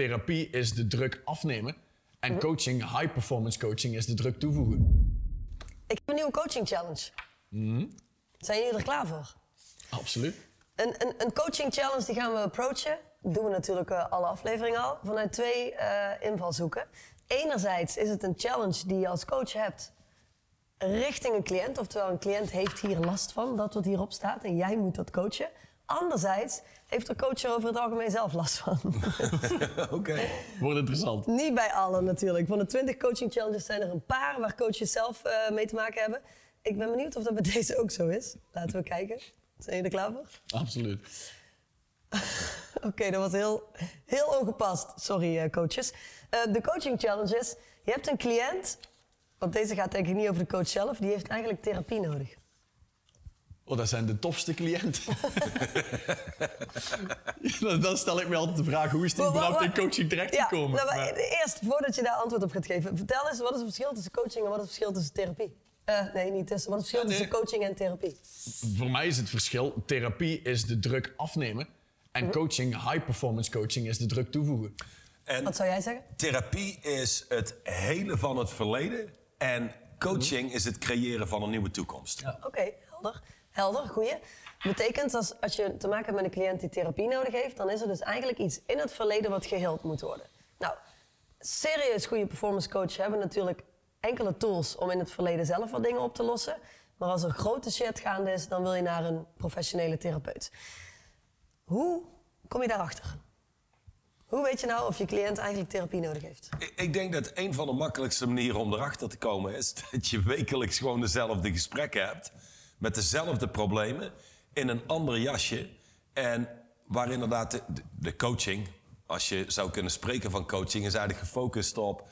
therapie is de druk afnemen. En coaching, high performance coaching, is de druk toevoegen. Ik heb een nieuwe coaching challenge. Zijn jullie er klaar voor? Absoluut. Een, een, een coaching challenge die gaan we approachen. Dat doen we natuurlijk eh, alle afleveringen al. Vanuit twee eh, invalshoeken. Enerzijds is het een challenge die je als coach hebt richting een cliënt. Oftewel, een cliënt heeft hier last van dat wat hierop staat en jij moet dat coachen. Anderzijds heeft de coach er over het algemeen zelf last van. Oké. Wordt interessant. Niet bij allen natuurlijk. Van de 20 coaching challenges zijn er een paar waar coaches zelf eh, mee te maken hebben. Ik ben benieuwd of dat bij deze ook zo is. Laten we kijken. Zijn jullie er klaar voor? Absoluut. Oké, dat was heel, heel ongepast. Sorry, eh, coaches. Eh, de coaching challenge is: je hebt een cliënt, want deze gaat denk ik niet over de coach zelf, die heeft eigenlijk therapie nodig. Oh, dat zijn de tofste cliënten. dan, dan stel ik me altijd de vraag, hoe is die überhaupt in coaching terechtgekomen? Ja, nou, maar Maar- eerst, voordat je daar antwoord op gaat geven, vertel eens wat is het verschil tussen coaching en wat is het verschil tussen therapie? Eh, nee, niet tussen. Wat is het verschil Ja, nee. tussen coaching en therapie? Voor mij is het verschil, therapie is de druk afnemen. En coaching, high performance coaching, is de druk toevoegen. En Wat zou jij zeggen? therapie is het helen van het verleden. En coaching is het creëren van een nieuwe toekomst. Oké, helder. Helder, goeie. Betekent als, als je te maken hebt met een cliënt die therapie nodig heeft, dan is er dus eigenlijk iets in het verleden wat geheeld moet worden. Nou, serieus goede performance coaches hebben natuurlijk enkele tools om in het verleden zelf wat dingen op te lossen. Maar als er grote shit gaande is, dan wil je naar een professionele therapeut. Hoe kom je daarachter? Hoe weet je nou of je cliënt eigenlijk therapie nodig heeft? Ik denk dat een van de makkelijkste manieren om erachter te komen is dat je wekelijks gewoon dezelfde gesprekken hebt. Met dezelfde problemen in een ander jasje. En waar inderdaad de, coaching, als je zou kunnen spreken van coaching, is eigenlijk gefocust op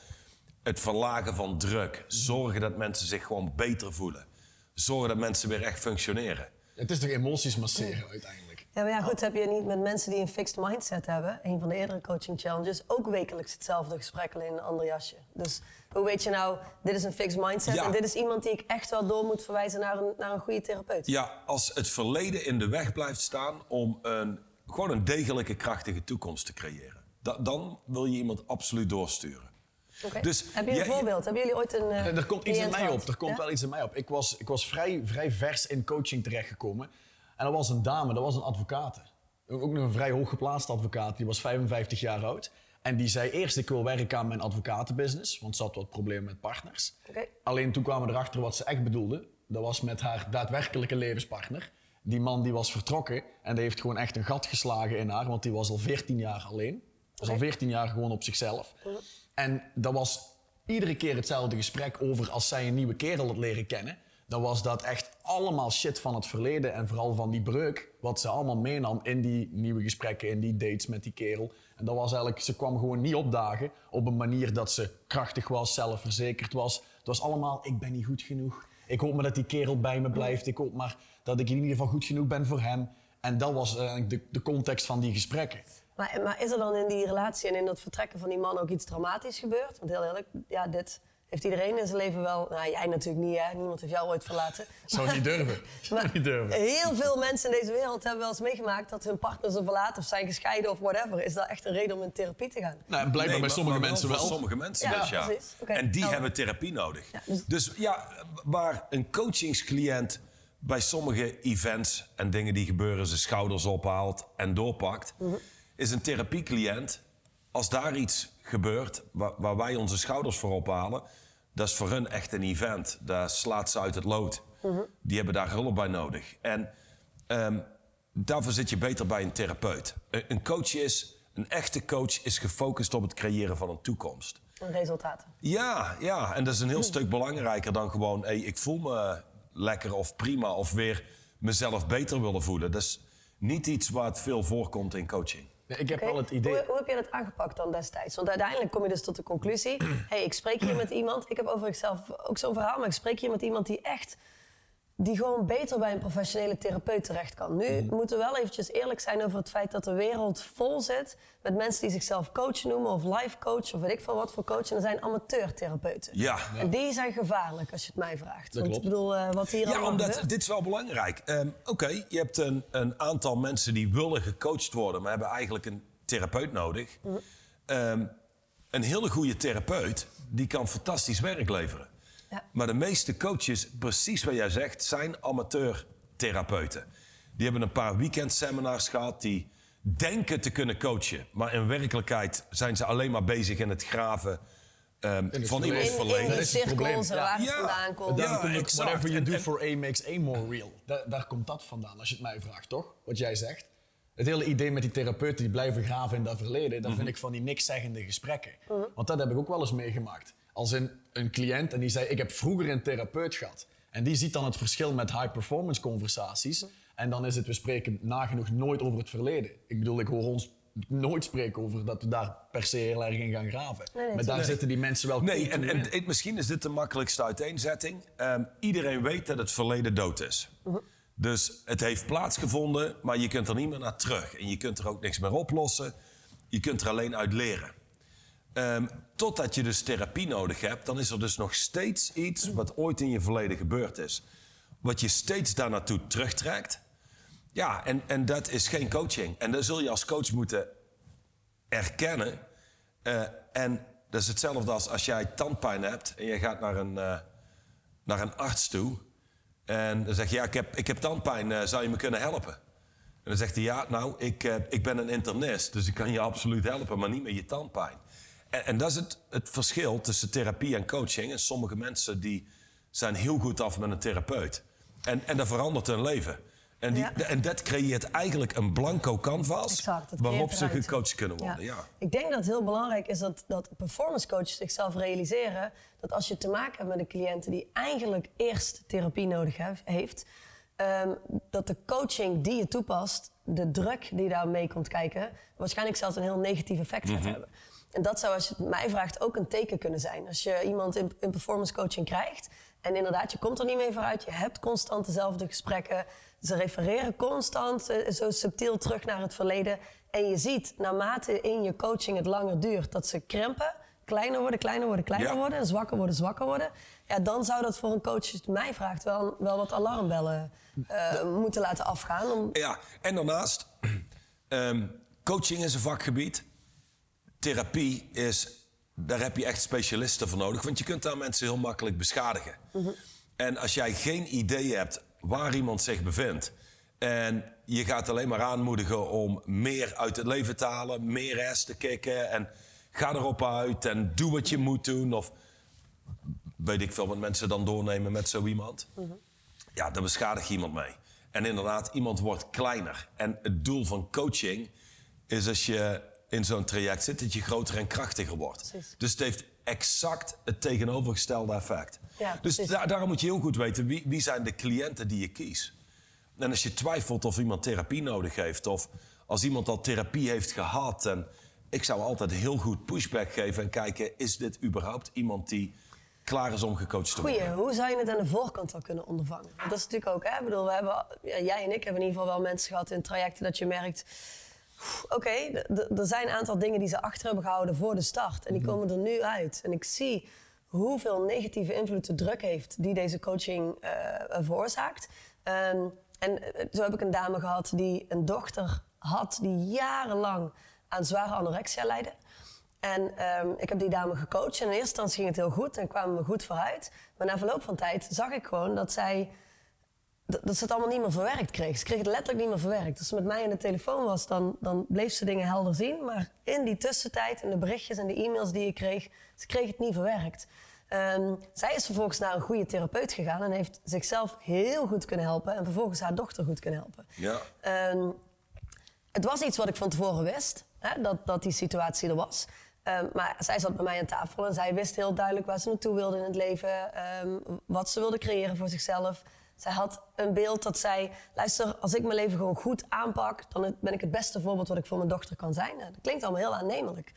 het verlagen van druk. Zorgen dat mensen zich gewoon beter voelen. Zorgen dat mensen weer echt functioneren. Het is toch emoties masseren uiteindelijk? Ja, maar ja, goed, heb je niet met mensen die een fixed mindset hebben, een van de eerdere coaching challenges, ook wekelijks hetzelfde gesprek alleen in een ander jasje. Dus hoe weet je nou, dit is een fixed mindset Ja. en dit is iemand die ik echt wel door moet verwijzen naar een, naar een goede therapeut? Ja, als het verleden in de weg blijft staan om een, gewoon een degelijke, krachtige toekomst te creëren. Da- dan wil je iemand absoluut doorsturen. Oké. Dus Heb je een voorbeeld? Hebben jullie ooit een. eh, Er komt iets in mij op. Er komt Ja? wel iets in mij op. Ik was, ik was vrij, vrij vers in coaching terechtgekomen. En dat was een dame, dat was een advocaat. Ook nog een vrij hooggeplaatste advocaat. Die was 55 jaar oud. En die zei eerst, ik wil werken aan mijn advocatenbusiness. Want ze had wat problemen met partners. Alleen toen kwamen we erachter wat ze echt bedoelde. Dat was met haar daadwerkelijke levenspartner. Die man die was vertrokken. En die heeft gewoon echt een gat geslagen in haar. Want die was al 14 jaar alleen. Was al Oké. 14 jaar gewoon op zichzelf. En dat was iedere keer hetzelfde gesprek over als zij een nieuwe kerel had leren kennen. Dan was dat echt allemaal shit van het verleden en vooral van die breuk. Wat ze allemaal meenam in die nieuwe gesprekken, in die dates met die kerel. En dat was eigenlijk, ze kwam gewoon niet opdagen op een manier dat ze krachtig was, zelfverzekerd was. Het was allemaal, ik ben niet goed genoeg. Ik hoop maar dat die kerel bij me blijft. Ik hoop maar dat ik in ieder geval goed genoeg ben voor hem. En dat was eigenlijk de, de context van die gesprekken. Maar, maar is er dan in die relatie en in dat vertrekken van die man ook iets dramatisch gebeurd? Want heel eerlijk, ja, dit heeft iedereen in zijn leven wel. Nou, jij natuurlijk niet, hè? Niemand heeft jou ooit verlaten. Zou niet durven. Zou Maar niet durven. heel veel mensen in deze wereld hebben wel eens meegemaakt dat hun partner ze verlaten of zijn gescheiden of whatever. Is dat echt een reden om in therapie te gaan? Nou, blijkbaar Nee, bij sommige maar mensen wel. sommige mensen Ja, dus, ja. En die Nou. hebben therapie nodig. Ja, dus- dus... ja, waar een coachingscliënt bij sommige events en dingen die gebeuren zijn schouders ophaalt en doorpakt, Mhm. is een therapiecliënt, als daar iets gebeurt waar, waar wij onze schouders voor ophalen, dat is voor hun echt een event. Daar slaat ze uit het lood. Mhm. Die hebben daar hulp bij nodig. En ehm, daarvoor zit je beter bij een therapeut. Een, een coach is, een echte coach is gefocust op het creëren van een toekomst. En resultaten. Ja, ja, en dat is een heel stuk belangrijker dan gewoon... Hey, ik voel me lekker of prima of weer mezelf beter willen voelen. Dat is niet iets het veel voorkomt in coaching. Nee, Ik heb wel het idee. Hoe, hoe heb je dat aangepakt dan destijds? Want uiteindelijk kom je dus tot de conclusie... hey, ik spreek hier met iemand... Ik heb overigens zelf ook zo'n verhaal... maar ik spreek hier met iemand die echt... die gewoon beter bij een professionele therapeut terecht kan. Nu Mhm. moeten we wel eventjes eerlijk zijn over het feit... dat de wereld vol zit met mensen die zichzelf coach noemen... of life coach of weet ik veel wat voor coach. En dat zijn amateurtherapeuten. Ja. En die zijn gevaarlijk als je het mij vraagt. Want klopt. ik bedoel, eh, wat hier Ja, allemaal omdat gebeurt... dit is wel belangrijk. Ehm, Oké, je hebt een, een aantal mensen die willen gecoacht worden... maar hebben eigenlijk een therapeut nodig. ehm, een hele goede therapeut, die kan fantastisch werk leveren. Ja. Maar de meeste coaches, precies wat jij zegt, zijn amateurtherapeuten. Die hebben een paar weekendseminars gehad, die denken te kunnen coachen. Maar in werkelijkheid zijn ze alleen maar bezig in het graven ehm, het van iemands verleden. in Dat de cirkels waar het Ja. vandaan komt. Ja, exact. Whatever you do en- for A makes A more real. Da- daar komt dat vandaan, als je het mij vraagt, toch? Wat jij zegt. Het hele idee met die therapeuten die blijven graven in dat verleden, dat vind ik van die nikszeggende gesprekken. Want dat heb ik ook wel eens meegemaakt. Als een, een cliënt en die zei: Ik heb vroeger een therapeut gehad. En die ziet dan het verschil met high-performance conversaties. En dan is het, we spreken nagenoeg nooit over het verleden. Ik bedoel, ik hoor ons nooit spreken over dat we daar per se heel erg in gaan graven. nee, maar daar nee. zitten die mensen wel Nee, en, en in. misschien is dit de makkelijkste uiteenzetting. Ehm, iedereen weet dat het verleden dood is. Dus het heeft plaatsgevonden, maar je kunt er niet meer naar terug. En je kunt er ook niks meer oplossen. Je kunt er alleen uit leren. Ehm, totdat je dus therapie nodig hebt, dan is er dus nog steeds iets wat ooit in je verleden gebeurd is. Wat je steeds daar naartoe terugtrekt. Ja, en, en dat is geen coaching. En dat zul je als coach moeten erkennen. Eh, en dat is hetzelfde als als jij tandpijn hebt en je gaat naar een, eh, naar een arts toe. En dan zeg je, ja, ik heb, ik heb tandpijn, eh, zou je me kunnen helpen? En dan zegt hij, ja, nou, ik, ik ben een internist, dus ik kan je absoluut helpen, maar niet met je tandpijn. En, en dat is het, het verschil tussen therapie en coaching. En sommige mensen die zijn heel goed af met een therapeut. En, en dat verandert hun leven. En, die, Ja. en dat creëert eigenlijk een blanco canvas Exact, waarop ze gecoacht kunnen worden. Ja. Ik denk dat het heel belangrijk is dat, dat performance coaches zichzelf realiseren dat als je te maken hebt met een cliënt die eigenlijk eerst therapie nodig hef- heeft, ehm, dat de coaching die je toepast, de druk die daarmee komt kijken, waarschijnlijk zelfs een heel negatief effect gaat hebben. En dat zou, als je het mij vraagt, ook een teken kunnen zijn. Als je iemand in, in performance coaching krijgt en inderdaad, je komt er niet mee vooruit, je hebt constant dezelfde gesprekken, ze refereren constant eh, zo subtiel terug naar het verleden. En je ziet, naarmate in je coaching het langer duurt, dat ze krimpen, kleiner worden, kleiner worden, kleiner Ja. worden, en zwakker worden, zwakker worden. Ja, dan zou dat voor een coach, als je het mij vraagt, wel, wel wat alarmbellen eh, moeten laten afgaan. Om, Ja, en daarnaast, ehm, coaching is een vakgebied. Therapie is, daar heb je echt specialisten voor nodig. Want je kunt daar mensen heel makkelijk beschadigen. En als jij geen idee hebt waar iemand zich bevindt... en je gaat alleen maar aanmoedigen om meer uit het leven te halen... meer rest te kicken en ga erop uit en doe wat je moet doen... of weet ik veel wat mensen dan doornemen met zo iemand... Ja, daar beschadig je iemand mee. En inderdaad, iemand wordt kleiner. En het doel van coaching is als je in zo'n traject zit, dat je groter en krachtiger wordt. Precies. Dus het heeft exact het tegenovergestelde effect. Ja, dus da- daarom moet je heel goed weten wie, wie zijn de cliënten die je kiest. En als je twijfelt of iemand therapie nodig heeft, of als iemand al therapie heeft gehad, en ik zou altijd heel goed pushback geven en kijken: is dit überhaupt iemand die klaar is om gecoacht te worden? Goeie, hoe zou je het aan de voorkant al kunnen ondervangen? Want dat is natuurlijk ook, hè? Ik bedoel, we hebben, ja, jij en ik hebben in ieder geval wel mensen gehad in trajecten dat je merkt. "Oeh, Oké, er zijn een aantal dingen die ze achter hebben gehouden voor de start. En die komen er nu uit. En ik zie hoeveel negatieve invloed de druk heeft die deze coaching eh, veroorzaakt. Ehm, en eh, zo heb ik een dame gehad die een dochter had die jarenlang aan zware anorexia leidde. En ehm, ik heb die dame gecoacht. En in eerste instantie ging het heel goed en kwamen we goed vooruit. Maar na verloop van tijd zag ik gewoon dat zij dat ze het allemaal niet meer verwerkt kreeg. Ze kreeg het letterlijk niet meer verwerkt. Als ze met mij aan de telefoon was, dan, dan bleef ze dingen helder zien. Maar in die tussentijd, in de berichtjes en de e-mails die ik kreeg, ze kreeg het niet verwerkt. Ehm, zij is vervolgens naar een goede therapeut gegaan en heeft zichzelf heel goed kunnen helpen. En vervolgens haar dochter goed kunnen helpen. Ja. Ehm, het was iets wat ik van tevoren wist, hè, dat, dat die situatie er was. Ehm, maar zij zat bij mij aan tafel en zij wist heel duidelijk waar ze naartoe wilde in het leven. wat ze wilde creëren voor zichzelf. Zij had een beeld dat zij, luister, als ik mijn leven gewoon goed aanpak, dan ben ik het beste voorbeeld wat ik voor mijn dochter kan zijn. Nou, dat klinkt allemaal heel aannemelijk.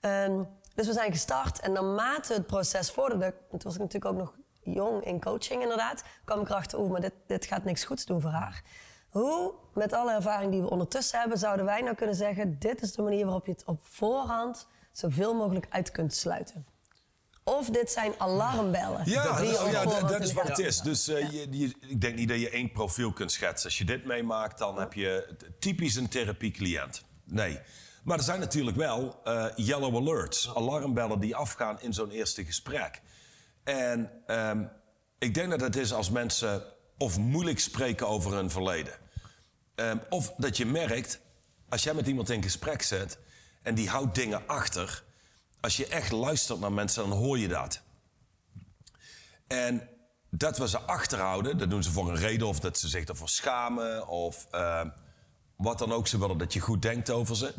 Ehm, dus we zijn gestart en naarmate het proces vorderde, toen was ik natuurlijk ook nog jong in coaching inderdaad, kwam ik erachter, oeh, maar dit, dit gaat niks goeds doen voor haar. Hoe, met alle ervaring die we ondertussen hebben, zouden wij nou kunnen zeggen: dit is de manier waarop je het op voorhand zoveel mogelijk uit kunt sluiten? Of dit zijn alarmbellen. Ja, dat, ja, dat, is wat het is. Dus eh, je, je- ik denk niet dat je één profiel kunt schetsen. Als je dit meemaakt, dan heb je typisch een therapiecliënt. Nee. Maar er zijn natuurlijk wel eh, yellow alerts, alarmbellen die afgaan in zo'n eerste gesprek. En ehm, ik denk dat het is als mensen of moeilijk spreken over hun verleden. Ehm, of dat je merkt, als jij met iemand in gesprek zit en die houdt dingen achter. Als je echt luistert naar mensen, dan hoor je dat. En dat we ze achterhouden, dat doen ze voor een reden of dat ze zich ervoor schamen of ehm, wat dan ook. Ze willen dat je goed denkt over ze.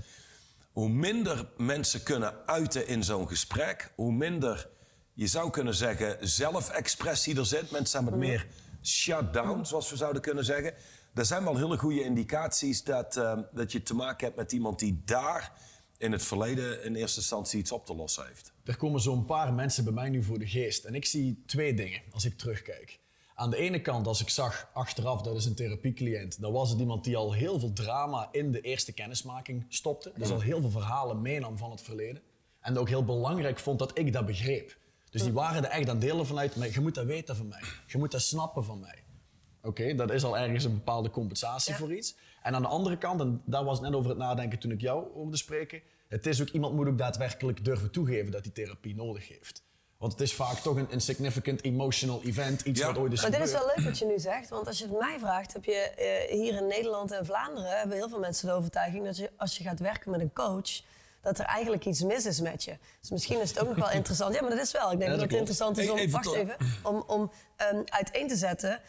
Hoe minder mensen kunnen uiten in zo'n gesprek, hoe minder je zou kunnen zeggen zelfexpressie er zit. Mensen zijn wat meer shut down, zoals we zouden kunnen zeggen. Er zijn wel hele goede indicaties dat, ehm, dat je te maken hebt met iemand die daar in het verleden in eerste instantie iets op te lossen heeft. Er komen zo'n paar mensen bij mij nu voor de geest. En ik zie twee dingen als ik terugkijk. Aan de ene kant, als ik zag achteraf, dat is een therapiecliënt, dan was het iemand die al heel veel drama in de eerste kennismaking stopte. Dus al heel veel verhalen meenam van het verleden. En ook heel belangrijk vond dat ik dat begreep. Dus die waren er echt aan delen vanuit, maar je moet dat weten van mij. Je moet dat snappen van mij. Oké, dat is al ergens een bepaalde compensatie Ja. voor iets. En aan de andere kant, en daar was het net over het nadenken toen ik jou hoorde spreken, het is ook, iemand moet ook daadwerkelijk durven toegeven dat hij therapie nodig heeft. Want het is vaak toch een, een significant emotional event, iets Ja. wat ooit is Maar dit is wel leuk wat je nu zegt, want als je het mij vraagt, heb je eh, hier in Nederland en Vlaanderen hebben heel veel mensen de overtuiging dat je als je gaat werken met een coach, dat er eigenlijk iets mis is met je. Dus misschien is het ook nog wel interessant. Ja, maar dat is wel. Ik denk Ja, dat dat het interessant is Hey, om, even wacht even, om, om ehm, uiteen te zetten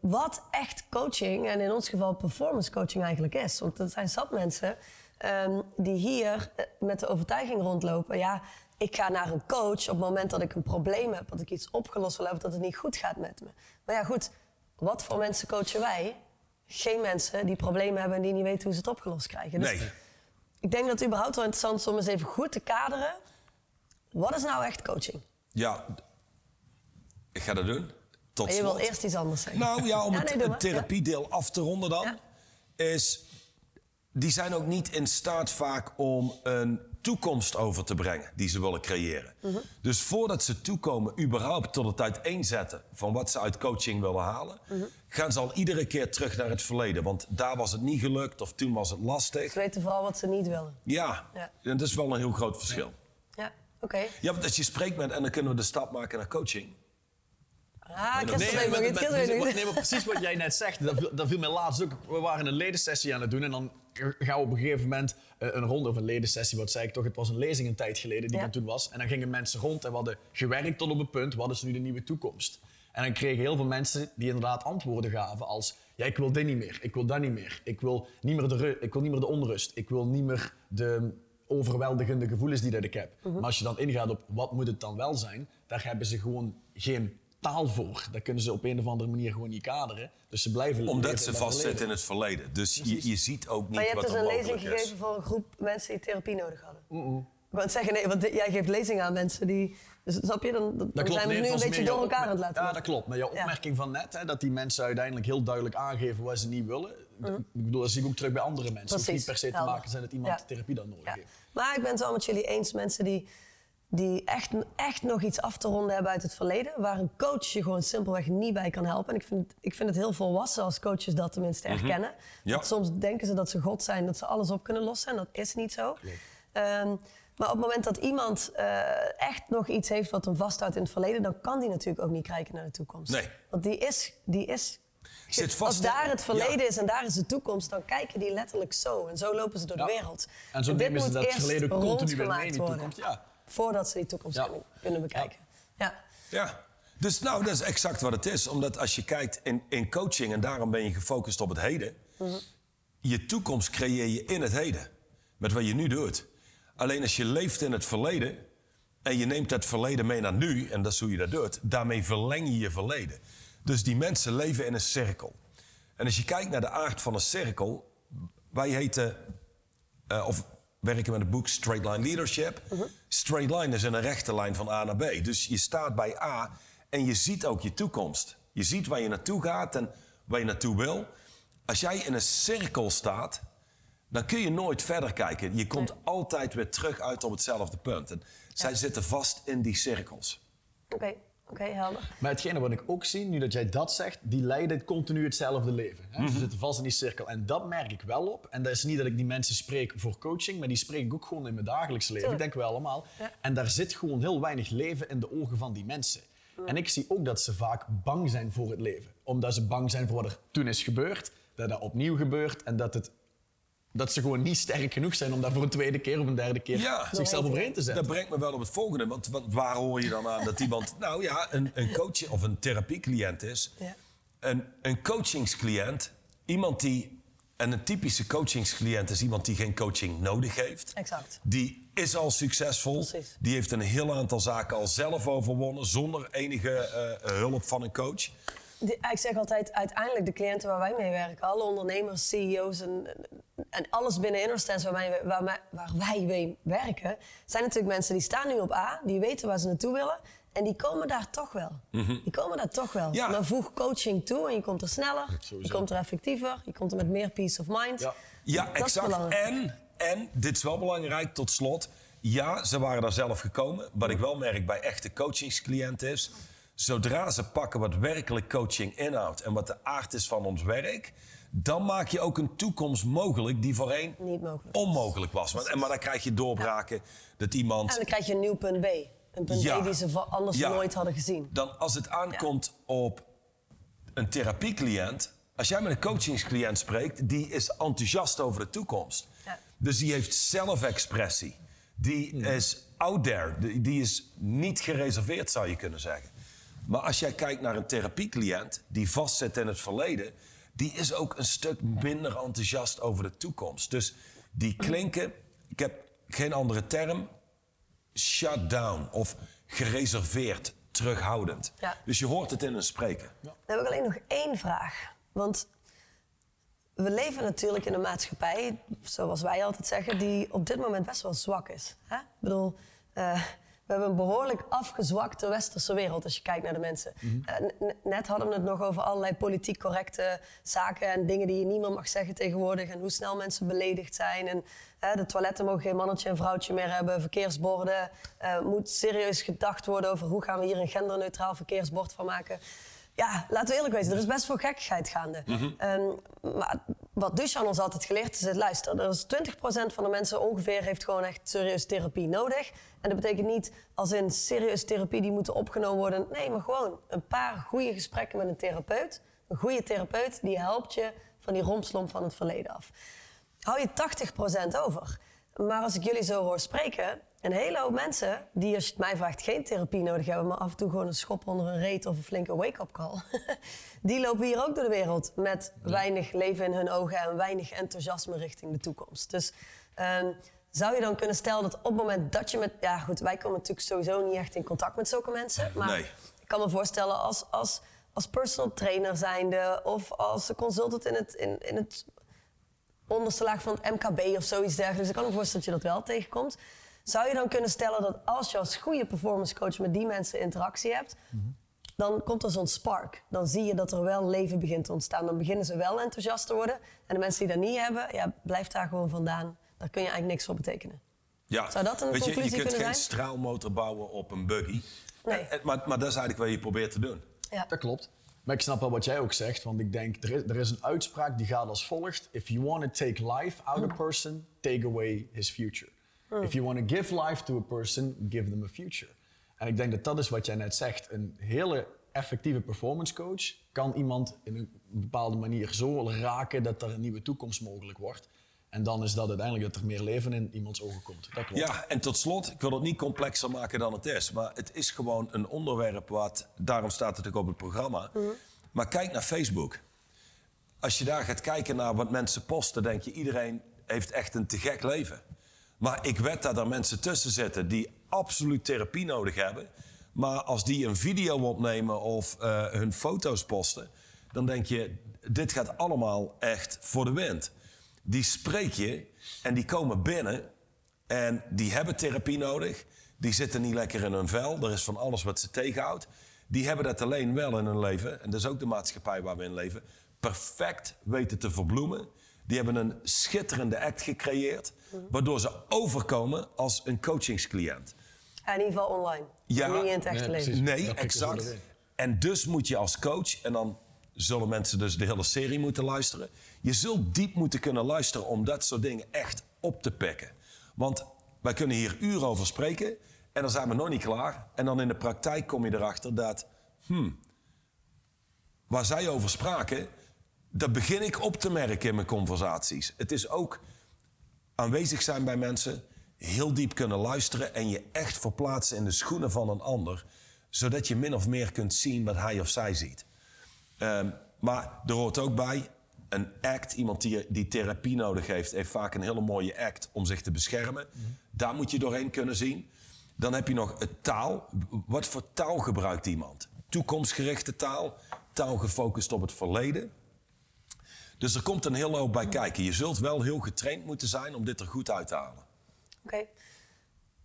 wat echt coaching en in ons geval performance coaching eigenlijk is. Want er zijn zat mensen ehm, die hier eh, met de overtuiging rondlopen. Ja, ik ga naar een coach op het moment dat ik een probleem heb, dat ik iets opgelost wil hebben, dat het niet goed gaat met me. Maar ja, goed, wat voor mensen coachen wij? Geen mensen die problemen hebben en die niet weten hoe ze het opgelost krijgen. Dus Nee. ik denk dat het überhaupt wel interessant is om eens even goed te kaderen. Wat is nou echt coaching? Ja, ik ga dat doen. Tot je wil eerst iets anders zeggen. Nou ja, om Ja, het, nee, therapiedeel af te ronden dan. Ja. Is, die zijn ook niet in staat vaak om een toekomst over te brengen die ze willen creëren. Mhm. Dus voordat ze toekomen überhaupt tot het uiteenzetten van wat ze uit coaching willen halen... Mhm. gaan ze al iedere keer terug naar het verleden. Want daar was het niet gelukt of toen was het lastig. Ze weten vooral wat ze niet willen. Ja, Ja. en dat is wel een heel groot verschil. Ja, oké. Ja, want als je spreekt met en dan kunnen we de stap maken naar coaching. Ah, ik Nee, heb Nee, maar, nog precies, wat- nee, maar precies wat jij net zegt. Dat viel, dat viel mij laatst ook. We waren een ledensessie aan het doen en dan gaan we op een gegeven moment eh, een ronde of een ledensessie. Wat zei ik toch? Het was een lezing een tijd geleden die Ja. dan toen was. En dan gingen mensen rond en we hadden gewerkt tot op een punt. Wat is nu de nieuwe toekomst? En dan kregen heel veel mensen die inderdaad antwoorden gaven als... Ja, ik wil dit niet meer. Ik wil dat niet meer. Ik wil niet meer de, ik wil niet meer de onrust. Ik wil niet meer de overweldigende gevoelens die dat ik heb. Mhm. Maar als je dan ingaat op wat moet het dan wel zijn... daar hebben ze gewoon geen taal voor. Dat kunnen ze op een of andere manier gewoon niet kaderen. Dus ze blijven Omdat ze vastzitten in het verleden. Dus je, je ziet ook niet Maar je hebt wat dus een lezing is. gegeven voor een groep mensen die therapie nodig hadden. Ik wou het zeggen, nee, want jij geeft lezingen aan mensen die... Dus snap je, dan, dan klopt. zijn we nee, nu een beetje door elkaar aan het laten Ja, dat klopt. Maar jouw Ja. opmerking van net, hè, dat die mensen uiteindelijk heel duidelijk aangeven wat ze niet willen. Ik bedoel, dat zie ik ook terug bij andere mensen. Het hoeft Precies, niet per se te helder. maken zijn dat iemand Ja. therapie dan nodig Ja. heeft. Maar ik ben het wel met jullie eens, mensen die, die echt, echt nog iets af te ronden hebben uit het verleden, waar een coach je gewoon simpelweg niet bij kan helpen. En ik vind, het- ik vind het heel volwassen als coaches dat tenminste erkennen. Ja. Want soms denken ze dat ze God zijn, dat ze alles op kunnen lossen en dat is niet zo. Ehm, maar op het moment dat iemand eh, echt nog iets heeft wat hem vasthoudt in het verleden, dan kan die natuurlijk ook niet kijken naar de toekomst. Nee. Want die is, die is Zit vast als daar het verleden Ja. is en daar is de toekomst, dan kijken die letterlijk zo. En zo lopen ze door Ja. de wereld. En zo dit nemen ze moet dat verleden continu weer mee in toekomst. Ja. Voordat ze die toekomst Ja. kunnen, kunnen bekijken. Ja. Ja, dus nou, dat is exact wat het is. Omdat als je kijkt in, in coaching, en daarom ben je gefocust op het heden... je toekomst creëer je in het heden. Met wat je nu doet. Alleen als je leeft in het verleden... en je neemt het verleden mee naar nu, en dat is hoe je dat doet... daarmee verleng je je verleden. Dus die mensen leven in een cirkel. En als je kijkt naar de aard van een cirkel... wij heten eh, of werken met het boek Straight Line Leadership. Straight line is in een rechte lijn van A naar B. Dus je staat bij A en je ziet ook je toekomst. Je ziet waar je naartoe gaat en waar je naartoe wil. Als jij in een cirkel staat, dan kun je nooit verder kijken. Je komt altijd weer terug uit op hetzelfde punt. En zij zitten vast in die cirkels. Oké. Oké, helder. Maar hetgene wat ik ook zie, nu dat jij dat zegt, die leiden continu hetzelfde leven. Hè? Mhm. Ze zitten vast in die cirkel. En dat merk ik wel op. En dat is niet dat ik die mensen spreek voor coaching, maar die spreek ik ook gewoon in mijn dagelijks leven. Tuurlijk. Ik denk wel allemaal. Ja. En daar zit gewoon heel weinig leven in de ogen van die mensen. En ik zie ook dat ze vaak bang zijn voor het leven. Omdat ze bang zijn voor wat er toen is gebeurd, dat dat opnieuw gebeurt en dat, het, dat ze gewoon niet sterk genoeg zijn om daar voor een tweede keer of een derde keer Ja. zichzelf overheen te zetten. Dat brengt me wel op het volgende. Want, want waar hoor je dan aan dat iemand, nou ja, een, een coach of een therapiecliënt is? Ja. Een, een coachingscliënt, iemand die. En een typische coachingscliënt is iemand die geen coaching nodig heeft. Exact. Die is al succesvol. Precies. Die heeft een heel aantal zaken al zelf overwonnen zonder enige eh, hulp van een coach. Die- ik zeg altijd, uiteindelijk de cliënten waar wij mee werken, alle ondernemers, CEO's en, en alles binnen Innerstance waar wij, waar, wij- waar wij mee werken, zijn natuurlijk mensen die staan nu op A, die weten waar ze naartoe willen en die komen daar toch wel. Die komen daar toch wel. Ja. Dan voeg coaching toe en je komt er sneller, je komt er effectiever, je komt er met meer peace of mind. Ja. Ja, exact. En, en, dit is wel belangrijk tot slot. Ja, ze waren daar zelf gekomen. Wat ik wel merk bij echte coachingscliënten is... zodra ze pakken wat werkelijk coaching inhoudt... en wat de aard is van ons werk... dan maak je ook een toekomst mogelijk die voorheen Niet mogelijk. onmogelijk was. Maar, en- maar dan krijg je doorbraken dat iemand... En dan krijg je een nieuw punt B. Een punt Ja. B die ze anders Ja. nooit hadden gezien. Dan als het aankomt op een therapiecliënt... als jij met een coachingscliënt spreekt... die is enthousiast over de toekomst. Ja. Dus die heeft zelfexpressie. Die is out there. Die is niet gereserveerd, zou je kunnen zeggen. Maar als jij kijkt naar een therapiecliënt... die vastzit in het verleden... die is ook een stuk minder enthousiast over de toekomst. Dus die klinken... Ik heb geen andere term shut down of gereserveerd, terughoudend. Ja. Dus je hoort het in een spreken. Dan heb ik alleen nog één vraag. Want we leven natuurlijk in een maatschappij, zoals wij altijd zeggen, die op dit moment best wel zwak is. Hè? Ik bedoel, eh, we hebben een behoorlijk afgezwakte westerse wereld als je kijkt naar de mensen. Eh, n- net hadden we het nog over allerlei politiek correcte zaken en dingen die je niet meer mag zeggen tegenwoordig. En hoe snel mensen beledigd zijn. En eh, de toiletten mogen geen mannetje en vrouwtje meer hebben. Verkeersborden. eh moet serieus gedacht worden over hoe gaan we hier een genderneutraal verkeersbord van maken. Ja, laten we eerlijk wezen, er is best veel gekkigheid gaande. Ehm, maar wat Duchan ons altijd geleerd is, is, luister, er is 20% van de mensen ongeveer heeft gewoon echt serieus therapie nodig. En dat betekent niet als in serieus therapie die moeten opgenomen worden. Nee, maar gewoon een paar goede gesprekken met een therapeut. Een goede therapeut die helpt je van die rompslomp van het verleden af. Hou je 80% over. Maar als ik jullie zo hoor spreken, een hele hoop mensen die, als je het mij vraagt, geen therapie nodig hebben, maar af en toe gewoon een schop onder een reet of een flinke wake-up call, die lopen hier ook door de wereld met weinig leven in hun ogen en weinig enthousiasme richting de toekomst. Dus ehm, zou je dan kunnen stellen dat op het moment dat je met, ja goed, wij komen natuurlijk sowieso niet echt in contact met zulke mensen, maar Nee. ik kan me voorstellen als, als, als personal trainer zijnde of als consultant in het, in, in het onderste laag van het MKB of zoiets dergelijks. Ik kan me voorstellen dat je dat wel tegenkomt. Zou je dan kunnen stellen dat als je als goede performance coach met die mensen interactie hebt, dan komt er zo'n spark. Dan zie je dat er wel leven begint te ontstaan. Dan beginnen ze wel enthousiast te worden. En de mensen die dat niet hebben, ja, blijf daar gewoon vandaan. Daar kun je eigenlijk niks voor betekenen. Ja. Zou dat een Weet je, je kunt geen zijn? straalmotor bouwen op een buggy. Nee. En- maar, maar dat is eigenlijk wat je probeert te doen. Ja. Dat klopt. Maar ik snap wel wat jij ook zegt, want ik denk, er is, er is een uitspraak die gaat als volgt. If you want to take life out of a person, take away his future. If you want to give life to a person, give them a future. En ik denk dat dat is wat jij net zegt. Een hele effectieve performance coach kan iemand in een bepaalde manier zo raken dat er een nieuwe toekomst mogelijk wordt. En dan is dat uiteindelijk dat er meer leven in iemands ogen komt. Dat klopt. Ja, en tot slot, ik wil het niet complexer maken dan het is. Maar het is gewoon een onderwerp wat, daarom staat het ook op het programma. Maar kijk naar Facebook. Als je daar gaat kijken naar wat mensen posten, denk je iedereen heeft echt een te gek leven. Maar ik weet dat er mensen tussen zitten die absoluut therapie nodig hebben. Maar als die een video opnemen of eh, hun foto's posten, dan denk je, dit gaat allemaal echt voor de wind. Die spreek je en die komen binnen en die hebben therapie nodig. Die zitten niet lekker in hun vel. Er is van alles wat ze tegenhoudt. Die hebben dat alleen wel in hun leven. En dat is ook de maatschappij waar we in leven. Perfect weten te verbloemen. Die hebben een schitterende act gecreëerd. Waardoor ze overkomen als een coachingscliënt. Ja, in ieder geval online. Ja, Niet in het echte nee, leven. Nee, exact. En dus moet je als coach, en dan zullen mensen dus de hele serie moeten luisteren. Je zult diep moeten kunnen luisteren om dat soort dingen echt op te pakken. Want wij kunnen hier uren over spreken en dan zijn we nog niet klaar. En dan in de praktijk kom je erachter dat, hmm, waar zij over spraken, dat begin ik op te merken in mijn conversaties. Het is ook aanwezig zijn bij mensen, heel diep kunnen luisteren en je echt verplaatsen in de schoenen van een ander, zodat je min of meer kunt zien wat hij of zij ziet. Ehm, maar er hoort ook bij een act, iemand die, die therapie nodig heeft, heeft vaak een hele mooie act om zich te beschermen. Daar moet je doorheen kunnen zien. Dan heb je nog het taal. Wat voor taal gebruikt iemand? Toekomstgerichte taal, taal gefocust op het verleden. Dus er komt een hele hoop bij kijken. Je zult wel heel getraind moeten zijn om dit er goed uit te halen. Oké.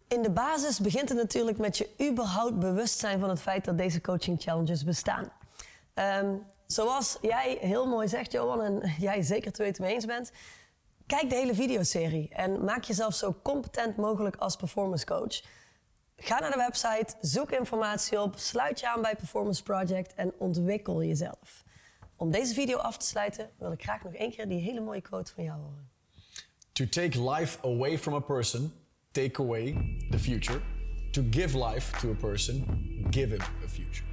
In de basis begint het natuurlijk met je überhaupt bewust zijn van het feit dat deze coaching challenges bestaan. Ehm, zoals jij heel mooi zegt, Johan, en jij zeker te weten mee eens bent. Kijk de hele videoserie en maak jezelf zo competent mogelijk als performance coach. Ga naar de website, zoek informatie op, sluit je aan bij Performance Project en ontwikkel jezelf. Om deze video af te sluiten wil ik graag nog één keer die hele mooie quote van jou horen. To take life away from a person, take away the future. To give life to a person, give him a future.